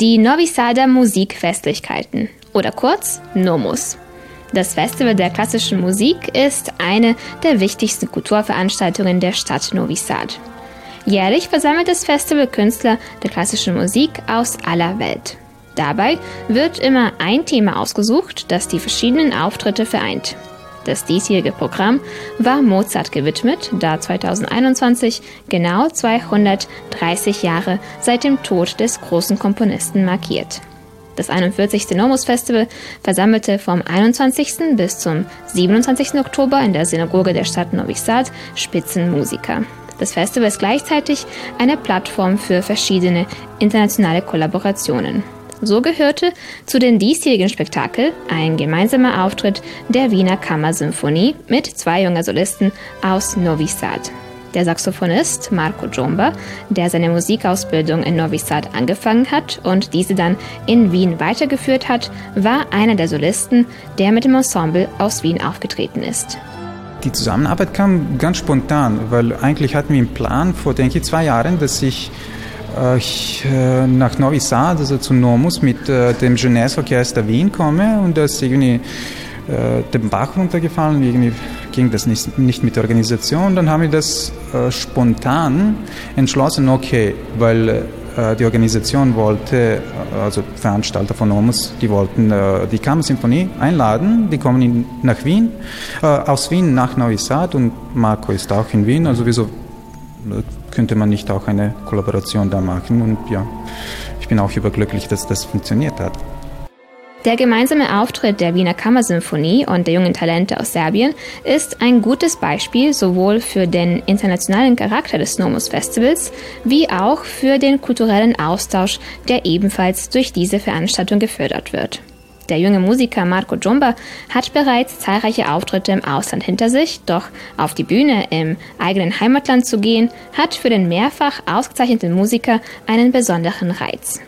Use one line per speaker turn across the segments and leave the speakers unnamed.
Die Novi Sada Musikfestlichkeiten oder kurz NOMUS. Das Festival der klassischen Musik ist eine der wichtigsten Kulturveranstaltungen der Stadt Novi Sad. Jährlich versammelt das Festival Künstler der klassischen Musik aus aller Welt. Dabei wird immer ein Thema ausgesucht, das die verschiedenen Auftritte vereint. Das diesjährige Programm war Mozart gewidmet, da 2021 genau 230 Jahre seit dem Tod des großen Komponisten markiert. Das 41. Nomus Festival versammelte vom 21. bis zum 27. Oktober in der Synagoge der Stadt Novi Sad Spitzenmusiker. Das Festival ist gleichzeitig eine Plattform für verschiedene internationale Kollaborationen. So gehörte zu den diesjährigen Spektakel ein gemeinsamer Auftritt der Wiener Kammersymphonie mit zwei jungen Solisten aus Novi Sad. Der Saxophonist Marco Jomba, der seine Musikausbildung in Novi Sad angefangen hat und diese dann in Wien weitergeführt hat, war einer der Solisten, der mit dem Ensemble aus Wien aufgetreten ist.
Die Zusammenarbeit kam ganz spontan, weil eigentlich hatten wir einen Plan vor, denke ich, zwei Jahren, dass ich äh, nach Novi Sad, also zu Nomus, mit äh, dem Jeunesse Orchester Wien komme und das irgendwie äh, den Bach runtergefallen, irgendwie ging das nicht, nicht mit der Organisation. Dann haben wir das spontan entschlossen, okay, weil die Organisation wollte, also Veranstalter von Nomus, die wollten die Kammersymphonie einladen, die kommen nach Wien, aus Wien nach Novi Sad und Marco ist auch in Wien, also wieso könnte man nicht auch eine Kollaboration da machen. Und ja, ich bin auch überglücklich, dass das funktioniert hat.
Der gemeinsame Auftritt der Wiener Kammersymphonie und der jungen Talente aus Serbien ist ein gutes Beispiel sowohl für den internationalen Charakter des Nomus Festivals wie auch für den kulturellen Austausch, der ebenfalls durch diese Veranstaltung gefördert wird. Der junge Musiker Marco Jumba hat bereits zahlreiche Auftritte im Ausland hinter sich, doch auf die Bühne im eigenen Heimatland zu gehen, hat für den mehrfach ausgezeichneten Musiker einen besonderen Reiz.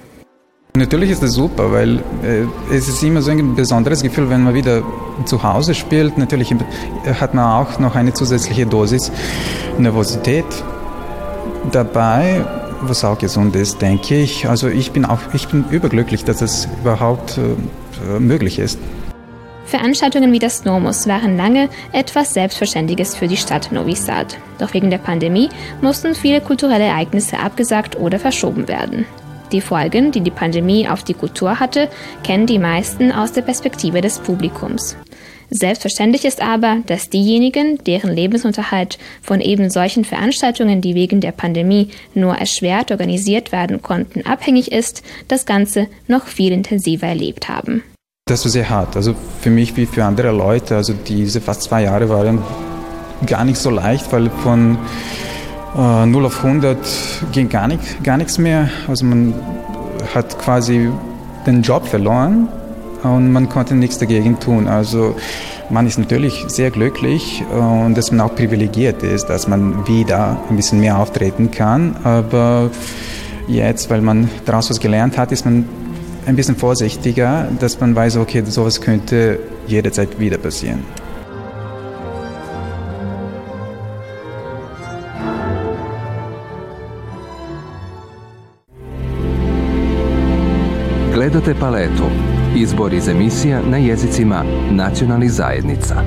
Natürlich ist das super, weil äh, es ist immer so ein besonderes Gefühl, wenn man wieder zu Hause spielt. Natürlich hat man auch noch eine zusätzliche Dosis Nervosität dabei, was auch gesund ist, denke ich. Also ich bin auch, ich bin überglücklich, dass es überhaupt äh, äh, möglich ist.
Veranstaltungen wie das Nomus waren lange etwas Selbstverständliches für die Stadt Novi Sad. Doch wegen der Pandemie mussten viele kulturelle Ereignisse abgesagt oder verschoben werden. Die Folgen, die die Pandemie auf die Kultur hatte, kennen die meisten aus der Perspektive des Publikums. Selbstverständlich ist aber, dass diejenigen, deren Lebensunterhalt von eben solchen Veranstaltungen, die wegen der Pandemie nur erschwert organisiert werden konnten, abhängig ist, das Ganze noch viel intensiver erlebt haben.
Das war sehr hart. Also für mich wie für andere Leute. Also diese fast zwei Jahre waren gar nicht so leicht, weil von äh, 0 auf 100 ging gar, nicht, gar nichts mehr. Also man hat quasi den Job verloren und man konnte nichts dagegen tun. Also man ist natürlich sehr glücklich und dass man auch privilegiert ist, dass man wieder ein bisschen mehr auftreten kann. Aber jetzt, weil man daraus was gelernt hat, ist man ein bisschen vorsichtiger, dass man weiß, okay, sowas könnte jederzeit wieder passieren.
Gledate paletu. Izbor iz emisija na jezicima nacionalnih zajednica.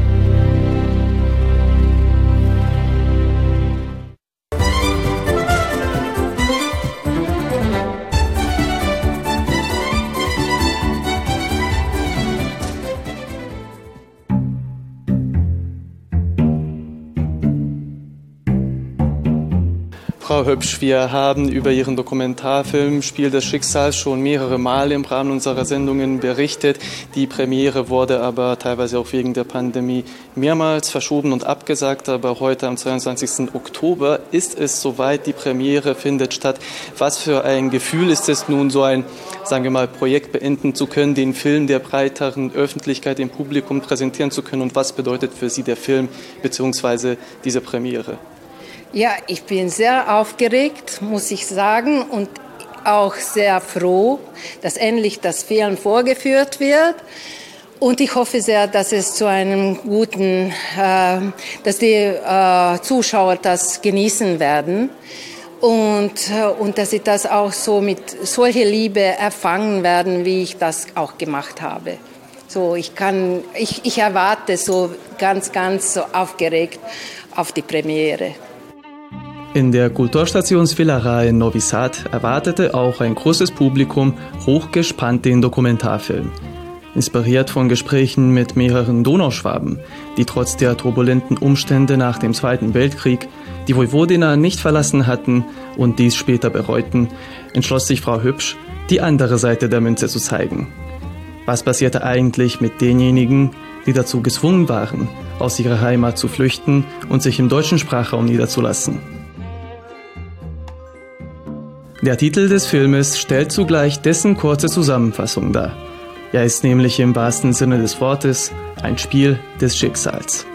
Frau Hübsch, wir haben über Ihren Dokumentarfilm Spiel des Schicksals schon mehrere Male im Rahmen unserer Sendungen berichtet. Die Premiere wurde aber teilweise auch wegen der Pandemie mehrmals verschoben und abgesagt. Aber heute am 22. Oktober ist es soweit. Die Premiere findet statt. Was für ein Gefühl ist es nun, so ein, sagen wir mal, Projekt beenden zu können, den Film der breiteren Öffentlichkeit, dem Publikum präsentieren zu können? Und was bedeutet für Sie der Film bzw. diese Premiere?
Ja, ich bin sehr aufgeregt, muss ich sagen, und auch sehr froh, dass endlich das Film vorgeführt wird. Und ich hoffe sehr, dass es zu einem guten, äh, dass die äh, Zuschauer das genießen werden. und, äh, und dass sie das auch so mit solcher Liebe erfangen werden, wie ich das auch gemacht habe. So, ich kann, ich, ich erwarte so ganz, ganz so aufgeregt auf die Premiere.
In der Kulturstationsvillerei in Novi Sad erwartete auch ein großes Publikum hochgespannt den Dokumentarfilm. Inspiriert von Gesprächen mit mehreren Donauschwaben, die trotz der turbulenten Umstände nach dem Zweiten Weltkrieg die Vojvodina nicht verlassen hatten und dies später bereuten, entschloss sich Frau Hübsch, die andere Seite der Münze zu zeigen. Was passierte eigentlich mit denjenigen, die dazu gezwungen waren, aus ihrer Heimat zu flüchten und sich im deutschen Sprachraum niederzulassen? Der Titel des Filmes stellt zugleich dessen kurze Zusammenfassung dar. Er ist nämlich im wahrsten Sinne des Wortes ein Spiel des Schicksals.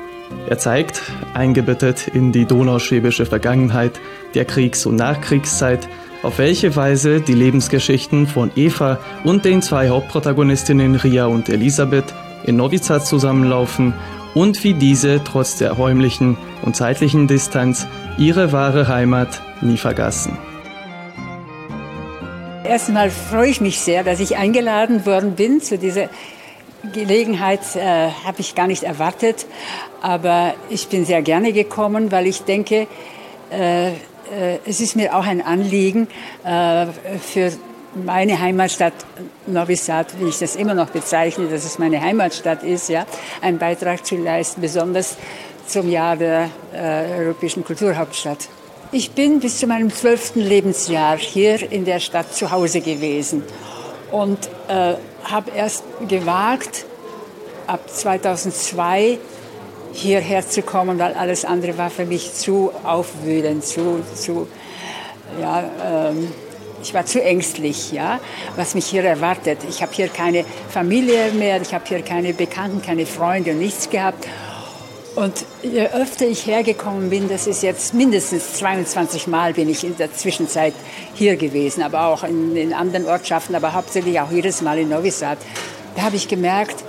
Er zeigt, eingebettet in die donauschwäbische Vergangenheit der Kriegs- und Nachkriegszeit, auf welche Weise die Lebensgeschichten von Eva und den zwei Hauptprotagonistinnen Ria und Elisabeth in Novi Sad zusammenlaufen und wie diese trotz der räumlichen und zeitlichen Distanz ihre wahre Heimat nie vergassen.
Erstmal freue ich mich sehr, dass ich eingeladen worden bin. Zu dieser Gelegenheit äh, habe ich gar nicht erwartet, aber ich bin sehr gerne gekommen, weil ich denke, äh, äh, es ist mir auch ein Anliegen äh, für meine Heimatstadt Novi Sad, wie ich das immer noch bezeichne, dass es meine Heimatstadt ist, ja, einen Beitrag zu leisten, besonders zum Jahr der äh, Europäischen Kulturhauptstadt. Ich bin bis zu meinem zwölften Lebensjahr hier in der Stadt zu Hause gewesen und äh, habe erst gewagt, ab 2002 hierher zu kommen, weil alles andere war für mich zu aufwühlend, zu, zu ja, ähm, ich war zu ängstlich, ja, was mich hier erwartet. Ich habe hier keine Familie mehr, ich habe hier keine Bekannten, keine Freunde und nichts gehabt. Und je öfter ich hergekommen bin, das ist jetzt mindestens 22 Mal bin ich in der Zwischenzeit hier gewesen, aber auch in, in anderen Ortschaften, aber hauptsächlich auch jedes Mal in Novi Sad. Da habe ich gemerkt,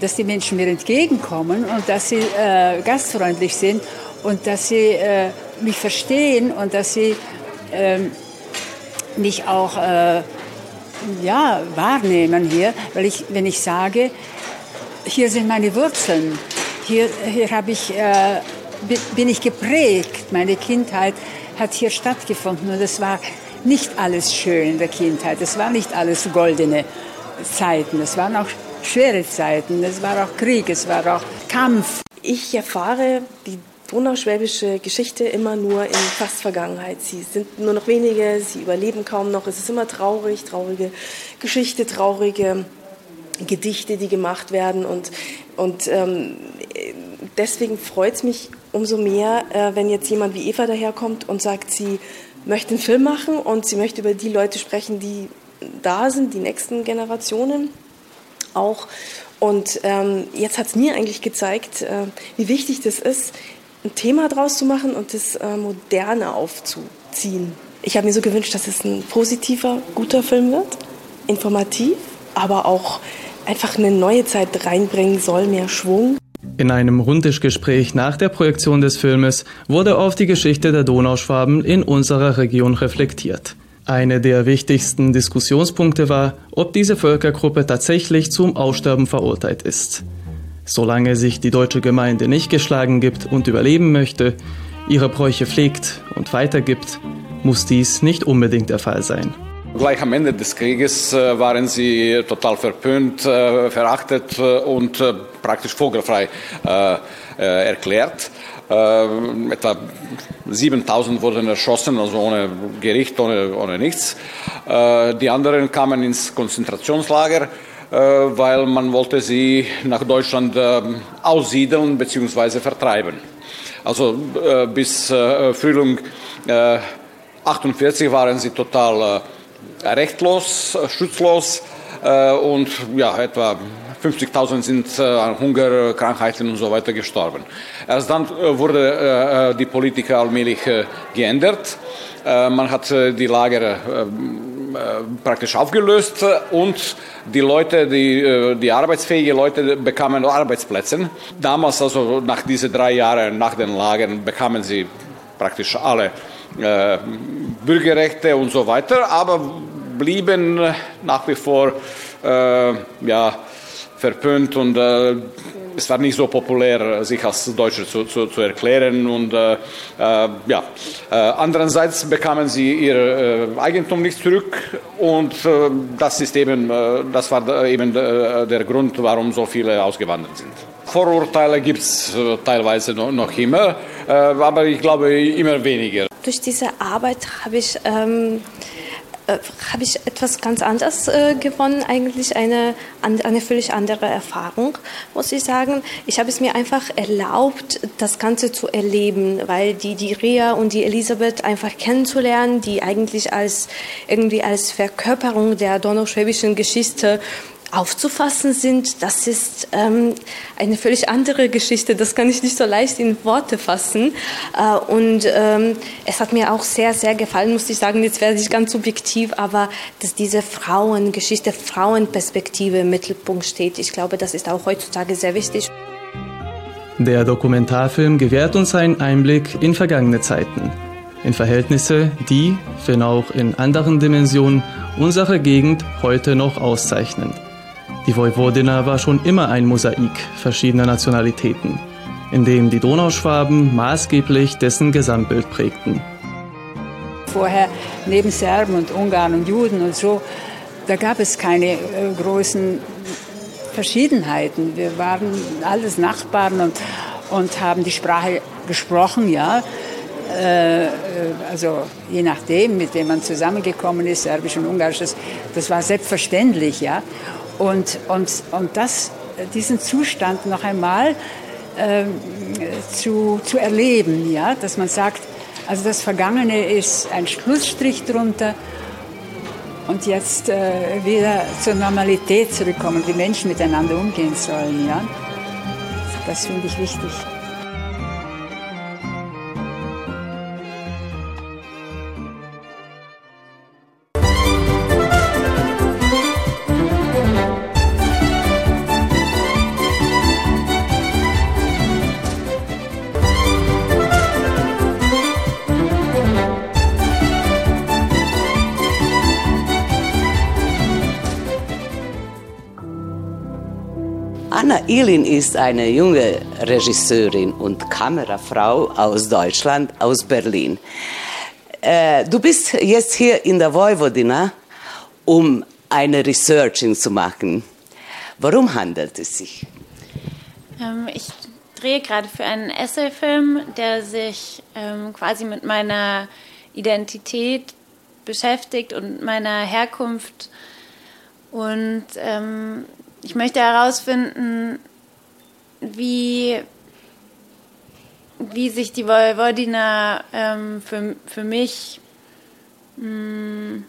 dass die Menschen mir entgegenkommen und dass sie äh, gastfreundlich sind und dass sie äh, mich verstehen und dass sie äh, mich auch äh, ja, wahrnehmen hier, weil ich, wenn ich sage, hier sind meine Wurzeln, hier, hier habe ich, äh, bin ich geprägt. Meine Kindheit hat hier stattgefunden und es war nicht alles schön in der Kindheit. Es war nicht alles goldene Zeiten. Es waren auch schwere Zeiten. Es war auch Krieg, es war auch Kampf.
Ich erfahre die donauschwäbische Geschichte immer nur in fast Vergangenheit. Sie sind nur noch wenige, sie überleben kaum noch. Es ist immer traurig, traurige Geschichte, traurige Gedichte, die gemacht werden. Und, und ähm, deswegen freut es mich umso mehr, äh, wenn jetzt jemand wie Eva daherkommt und sagt, sie möchte einen Film machen und sie möchte über die Leute sprechen, die da sind, die nächsten Generationen auch. Und ähm, jetzt hat es mir eigentlich gezeigt, äh, wie wichtig das ist, ein Thema draus zu machen und das äh, Moderne aufzuziehen. Ich habe mir so gewünscht, dass es ein positiver, guter Film wird, informativ, aber auch einfach eine neue Zeit reinbringen soll, mehr Schwung.
In einem Rundtischgespräch nach der Projektion des Filmes wurde auf die Geschichte der Donauschwaben in unserer Region reflektiert. Eine der wichtigsten Diskussionspunkte war, ob diese Völkergruppe tatsächlich zum Aussterben verurteilt ist. Solange sich die deutsche Gemeinde nicht geschlagen gibt und überleben möchte, ihre Bräuche pflegt und weitergibt, muss dies nicht unbedingt der Fall sein.
Gleich am Ende des Krieges äh, waren sie total verpönt, äh, verachtet äh, und praktisch vogelfrei erklärt. etwa 7000 wurden erschossen, also ohne Gericht, ohne, ohne nichts. die anderen kamen ins Konzentrationslager, weil man wollte sie nach Deutschland aussiedeln bzw. vertreiben. Also bis Frühling 48 waren sie total rechtlos, schutzlos äh, und ja, etwa 50.000 sind äh, an Hunger, Krankheiten und so weiter gestorben. Erst dann äh, wurde die Politik allmählich geändert. Man hat die Lager praktisch aufgelöst und die Leute, die, die arbeitsfähigen Leute bekamen Arbeitsplätze. Damals, also nach diesen drei Jahren nach den Lagern, bekamen sie praktisch alle äh, Bürgerrechte und so weiter, aber blieben nach wie vor äh, ja, verpönt und äh, es war nicht so populär, sich als Deutscher zu, zu, zu erklären. Und äh, äh, ja, äh, andererseits bekamen sie ihr äh, Eigentum nicht zurück und äh, das ist eben, äh, das war eben der Grund, warum so viele ausgewandert sind. Vorurteile gibt es teilweise noch, immer, aber ich glaube immer weniger.
Durch diese Arbeit habe ich ähm äh, ich etwas ganz anderes äh, gewonnen, eigentlich eine, eine völlig andere Erfahrung, muss ich sagen. Ich habe es mir einfach erlaubt, das Ganze zu erleben, weil die, die Rea und die Elisabeth einfach kennenzulernen, die eigentlich als irgendwie als Verkörperung der donauschwäbischen Geschichte aufzufassen sind, das ist ähm, eine völlig andere Geschichte. Das kann ich nicht so leicht in Worte fassen. Äh, und ähm, es hat mir auch sehr, sehr gefallen, muss ich sagen. Jetzt werde ich ganz subjektiv, aber dass diese Frauengeschichte, Frauenperspektive im Mittelpunkt steht. Ich glaube, das ist auch heutzutage sehr wichtig.
Der Dokumentarfilm gewährt uns einen Einblick in vergangene Zeiten, in Verhältnisse, die, wenn auch in anderen Dimensionen, unsere Gegend heute noch auszeichnen. Die Vojvodina war schon immer ein Mosaik verschiedener Nationalitäten, in dem die Donauschwaben maßgeblich dessen Gesamtbild prägten.
Vorher neben Serben und Ungarn und Juden und so, da gab es keine äh, großen Verschiedenheiten. Wir waren alles Nachbarn und, und haben die Sprache gesprochen, ja. Äh, also je nachdem, mit wem man zusammengekommen ist, Serbisch und Ungarisch, das, das war selbstverständlich, ja. Und, und, und das, diesen Zustand noch einmal äh, zu, zu erleben, ja? dass man sagt, also das Vergangene ist ein Schlussstrich drunter und jetzt äh, wieder zur Normalität zurückkommen, wie Menschen miteinander umgehen sollen. Ja? Das finde ich wichtig.
Ilin ist eine junge Regisseurin und Kamerafrau aus Deutschland, aus Berlin. Äh, du bist jetzt hier in der Vojvodina, um eine Researching zu machen. Worum handelt es sich?
Ähm, ich drehe gerade für einen Essayfilm, der sich ähm, quasi mit meiner Identität beschäftigt und meiner Herkunft. Und ähm, ich möchte herausfinden, wie, wie sich die Vojvodina ähm, für, für mich mh, mm,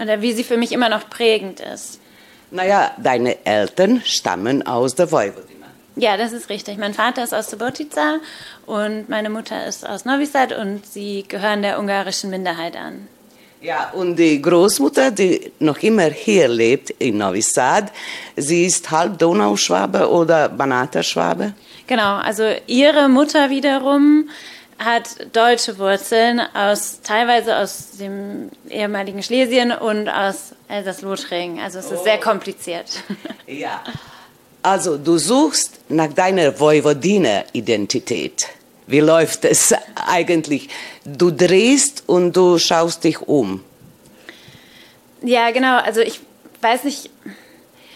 oder wie sie für mich immer noch prägend ist.
Naja, deine Eltern stammen aus der Vojvodina.
Ja, das ist richtig. Mein Vater ist aus Subotica und meine Mutter ist aus Novi Sad und sie gehören der ungarischen Minderheit an.
Ja, und die Großmutter, die noch immer hier lebt in Novi Sad, sie ist halb Donauschwabe oder Banaterschwabe?
Genau, also ihre Mutter wiederum hat deutsche Wurzeln aus teilweise aus dem ehemaligen Schlesien und aus Elsass-Lothringen. Also es ist oh. sehr kompliziert.
Ja. Also du suchst nach deiner Vojvodina-Identität. Wie läuft es eigentlich? Du drehst und du schaust dich um.
Ja, genau. Also ich weiß nicht,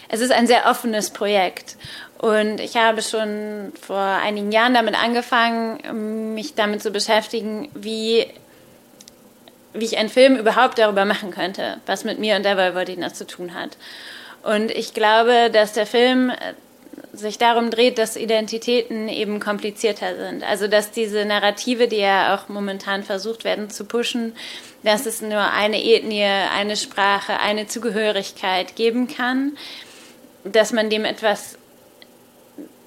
es ist ein sehr offenes Projekt. Und ich habe schon vor einigen Jahren damit angefangen, mich damit zu beschäftigen, wie, wie ich einen Film überhaupt darüber machen könnte, was mit mir und der Vojvodina zu tun hat. Und ich glaube, dass der Film sich darum dreht, dass Identitäten eben komplizierter sind. Also dass diese Narrative, die ja auch momentan versucht werden zu pushen, dass es nur eine Ethnie, eine Sprache, eine Zugehörigkeit geben kann, dass man dem etwas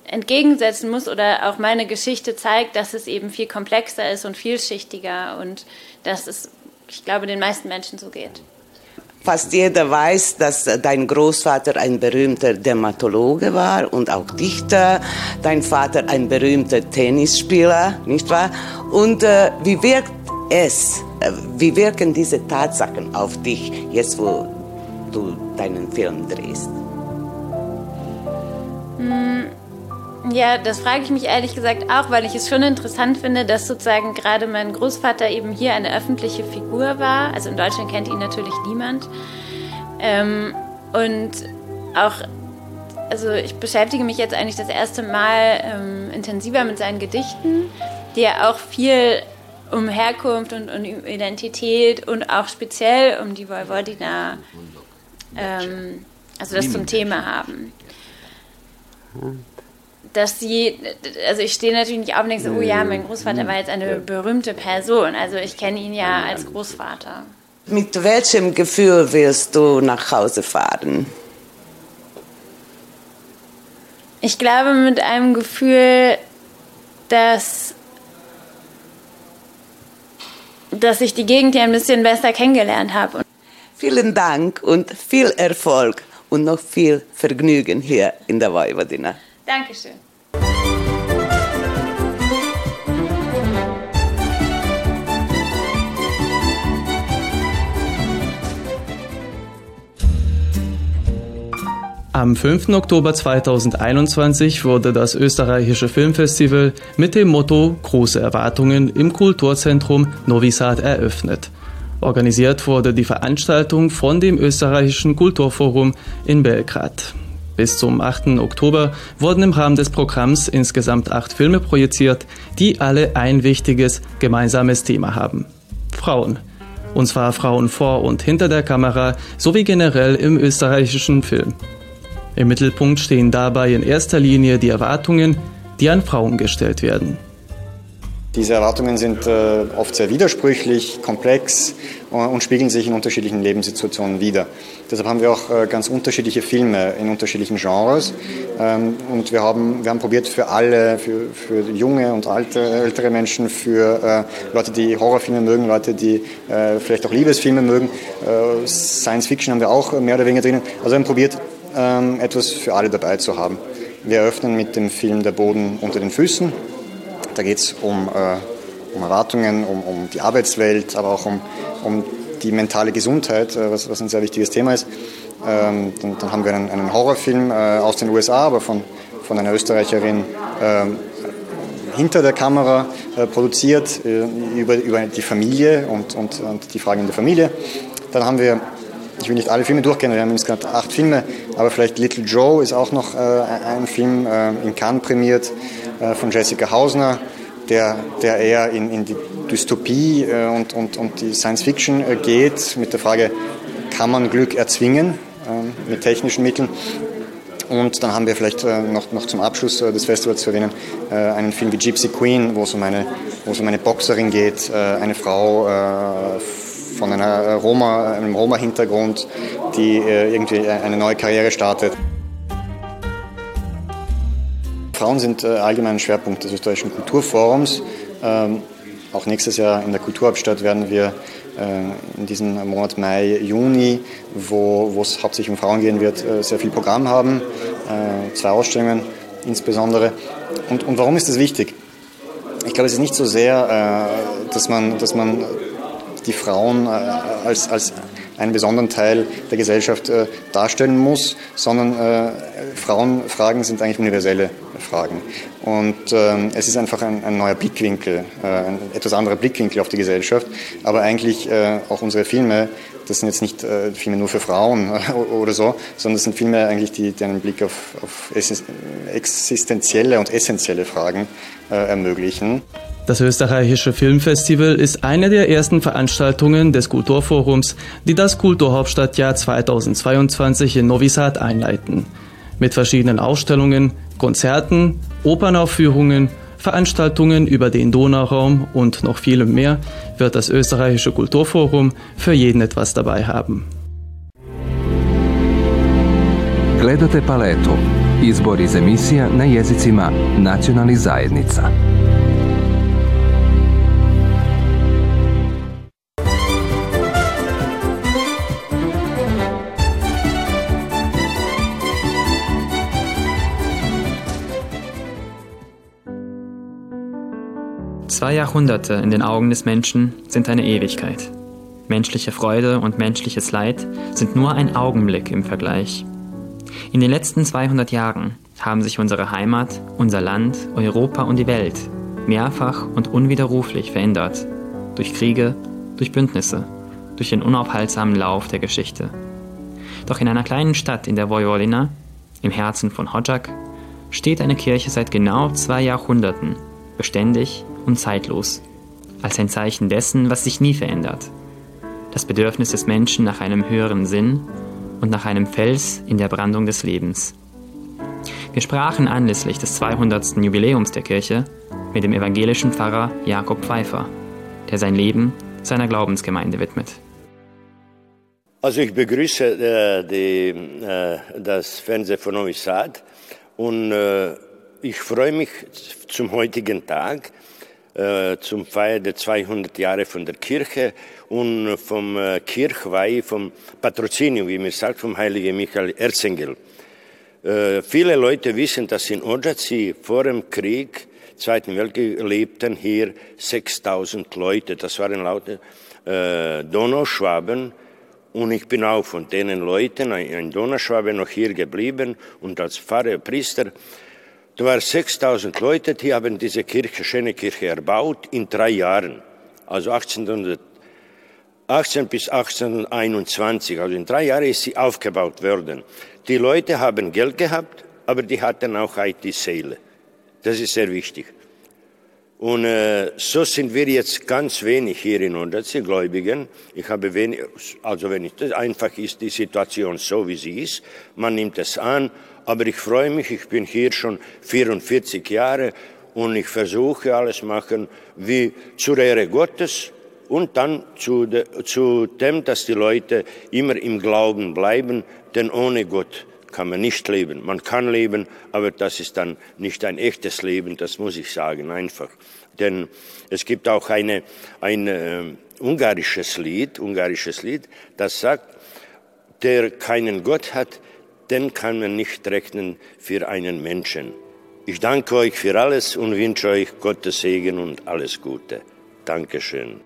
entgegensetzen muss oder auch meine Geschichte zeigt, dass es eben viel komplexer ist und vielschichtiger und dass es, ich glaube, den meisten Menschen so geht.
Fast jeder weiß, dass dein Großvater ein berühmter Dermatologe war und auch Dichter, dein Vater ein berühmter Tennisspieler, nicht wahr? Und äh, wie wirkt es, äh, wie wirken diese Tatsachen auf dich, jetzt wo du deinen Film drehst?
Hm, ja, das frage ich mich ehrlich gesagt auch, weil ich es schon interessant finde, dass sozusagen gerade mein Großvater eben hier eine öffentliche Figur war. Also in Deutschland kennt ihn natürlich niemand. Ähm, und auch, also ich beschäftige mich jetzt eigentlich das erste Mal ähm, intensiver mit seinen Gedichten, die ja auch viel um Herkunft und, um Identität und auch speziell um die Vojvodina, ähm, also das zum Thema haben dass sie, also ich stehe natürlich nicht auf und denke so, oh ja, mein Großvater war jetzt eine berühmte Person. Also ich kenne ihn ja als Großvater.
Mit welchem Gefühl wirst du nach Hause fahren?
Ich glaube mit einem Gefühl, dass, dass ich die Gegend hier ein bisschen besser kennengelernt habe.
Vielen Dank und viel Erfolg und noch viel Vergnügen hier in der Vojvodina.
Dankeschön.
Am 5. Oktober 2021 wurde das österreichische Filmfestival mit dem Motto Große Erwartungen im Kulturzentrum Novi Sad eröffnet. Organisiert wurde die Veranstaltung von dem österreichischen Kulturforum in Belgrad. Bis zum 8. Oktober wurden im Rahmen des Programms insgesamt acht Filme projiziert, die alle ein wichtiges gemeinsames Thema haben. Frauen. Und zwar Frauen vor und hinter der Kamera sowie generell im österreichischen Film. Im Mittelpunkt stehen dabei in erster Linie die Erwartungen, die an Frauen gestellt werden.
Diese Erwartungen sind äh, oft sehr widersprüchlich, komplex äh, und spiegeln sich in unterschiedlichen Lebenssituationen wider. Deshalb haben wir auch äh, ganz unterschiedliche Filme in unterschiedlichen Genres. Ähm, und wir haben, wir haben probiert für alle, für, für junge und alte, ältere Menschen, für äh, Leute, die Horrorfilme mögen, Leute, die äh, vielleicht auch Liebesfilme mögen, äh, Science Fiction haben wir auch mehr oder weniger drinnen. Also wir haben probiert, ähm, etwas für alle dabei zu haben. Wir eröffnen mit dem Film Der Boden unter den Füßen da geht es um, äh, um Erwartungen, um, um die Arbeitswelt, aber auch um, um die mentale Gesundheit, äh, was, was ein sehr wichtiges Thema ist. Ähm, dann, dann, haben wir einen, einen Horrorfilm äh, aus den USA, aber von, von einer Österreicherin ähm, hinter der Kamera äh, produziert, äh, über, über die Familie und, und, und die Fragen in der Familie. Dann haben wir ich will nicht alle Filme durchgehen, wir haben insgesamt acht Filme, aber vielleicht Little Joe ist auch noch äh, ein Film äh, in Cannes prämiert von Jessica Hausner, der, der eher in, in die Dystopie äh, und, und, und die Science Fiction äh, geht, mit der Frage, kann man Glück erzwingen äh, mit technischen Mitteln? Und dann haben wir vielleicht noch, noch zum Abschluss des Festivals zu erwähnen, einen Film wie Gypsy Queen, wo es um eine, wo es um eine Boxerin geht, eine Frau von einer Roma, einem Roma-Hintergrund, die irgendwie eine neue Karriere startet. Frauen sind äh, allgemein ein Schwerpunkt des österreichischen Kulturforums. Ähm, auch nächstes Jahr in der Kulturhauptstadt werden wir äh, in diesem Monat Mai, Juni, wo, es hauptsächlich um Frauen gehen wird, äh, sehr viel Programm haben. zwei Ausstellungen insbesondere. Und, und warum ist das wichtig? Ich glaube, es ist nicht so sehr, dass, man, dass man die Frauen als, als einen besonderen Teil der Gesellschaft darstellen muss, sondern Frauenfragen sind eigentlich universelle Fragen. Und ähm, es ist einfach ein, ein neuer Blickwinkel, äh, ein etwas anderer Blickwinkel auf die Gesellschaft. Aber eigentlich äh, auch unsere Filme, das sind jetzt nicht äh, Filme nur für Frauen oder so, sondern das sind Filme eigentlich, die, die einen Blick auf, auf existenzielle und essentielle Fragen äh, ermöglichen.
Das österreichische Filmfestival ist eine der ersten Veranstaltungen des Kulturforums, die das Kulturhauptstadtjahr 2022 in Novi Sad einleiten. Mit verschiedenen Ausstellungen, Konzerten, Opernaufführungen, Veranstaltungen über den Donauraum und noch vielem mehr wird das österreichische Kulturforum für jeden etwas dabei haben.
Gledate paletu. Izbor iz emisija na jezicima nacionalnih zajednica.
Zwei Jahrhunderte in den Augen des Menschen sind eine Ewigkeit. Menschliche Freude und menschliches Leid sind nur ein Augenblick im Vergleich. In den letzten 200 Jahren haben sich unsere Heimat, unser Land, Europa und die Welt mehrfach und unwiderruflich verändert. Durch Kriege, durch Bündnisse, durch den unaufhaltsamen Lauf der Geschichte. Doch in einer kleinen Stadt in der Vojvodina, im Herzen von Hodžak, steht eine Kirche seit genau zwei Jahrhunderten, beständig und zeitlos, als ein Zeichen dessen, was sich nie verändert. Das Bedürfnis des Menschen nach einem höheren Sinn und nach einem Fels in der Brandung des Lebens. Wir sprachen anlässlich des 200. Jubiläums der Kirche mit dem evangelischen Pfarrer Jakob Pfeiffer, der sein Leben seiner Glaubensgemeinde widmet.
Also ich begrüße äh, die, äh, das Fernsehen von Novi und äh, ich freue mich zum heutigen Tag, zum Feier der 200 Jahre von der Kirche und vom äh, Kirchweih, vom Patrozinium, wie man sagt, vom heiligen Michael Erzengel. Äh, viele Leute wissen, dass in Ojaci vor dem Krieg, Zweiten Weltkrieg, lebten hier 6000 Leute. Das waren laute äh, Donauschwaben. Und ich bin auch von denen Leuten, ein, ein noch hier geblieben und als Pfarrer, Priester. Da waren 6000 Leute, die haben diese Kirche, schöne Kirche erbaut in drei Jahren. Also 1818 bis 1821, also in drei Jahren ist sie aufgebaut worden. Die Leute haben Geld gehabt, aber die hatten auch die Seele. Das ist sehr wichtig. Und äh, so sind wir jetzt ganz wenig hier in Untersee Gläubigen. Ich habe wenig, also wenn ich das einfach ist die Situation so wie sie ist. Man nimmt es an, aber ich freue mich, ich bin hier schon 44 Jahre und ich versuche alles machen wie zur Ehre Gottes und dann zu, de, zu dem, dass die Leute immer im Glauben bleiben, denn ohne Gott kann man nicht leben. Man kann leben, aber das ist dann nicht ein echtes Leben, das muss ich sagen, einfach. Denn es gibt auch eine, ein äh, ungarisches Lied, ungarisches Lied, das sagt, der keinen Gott hat, den kann man nicht rechnen für einen Menschen. Ich danke euch für alles und wünsche euch Gottes Segen und alles Gute. Dankeschön.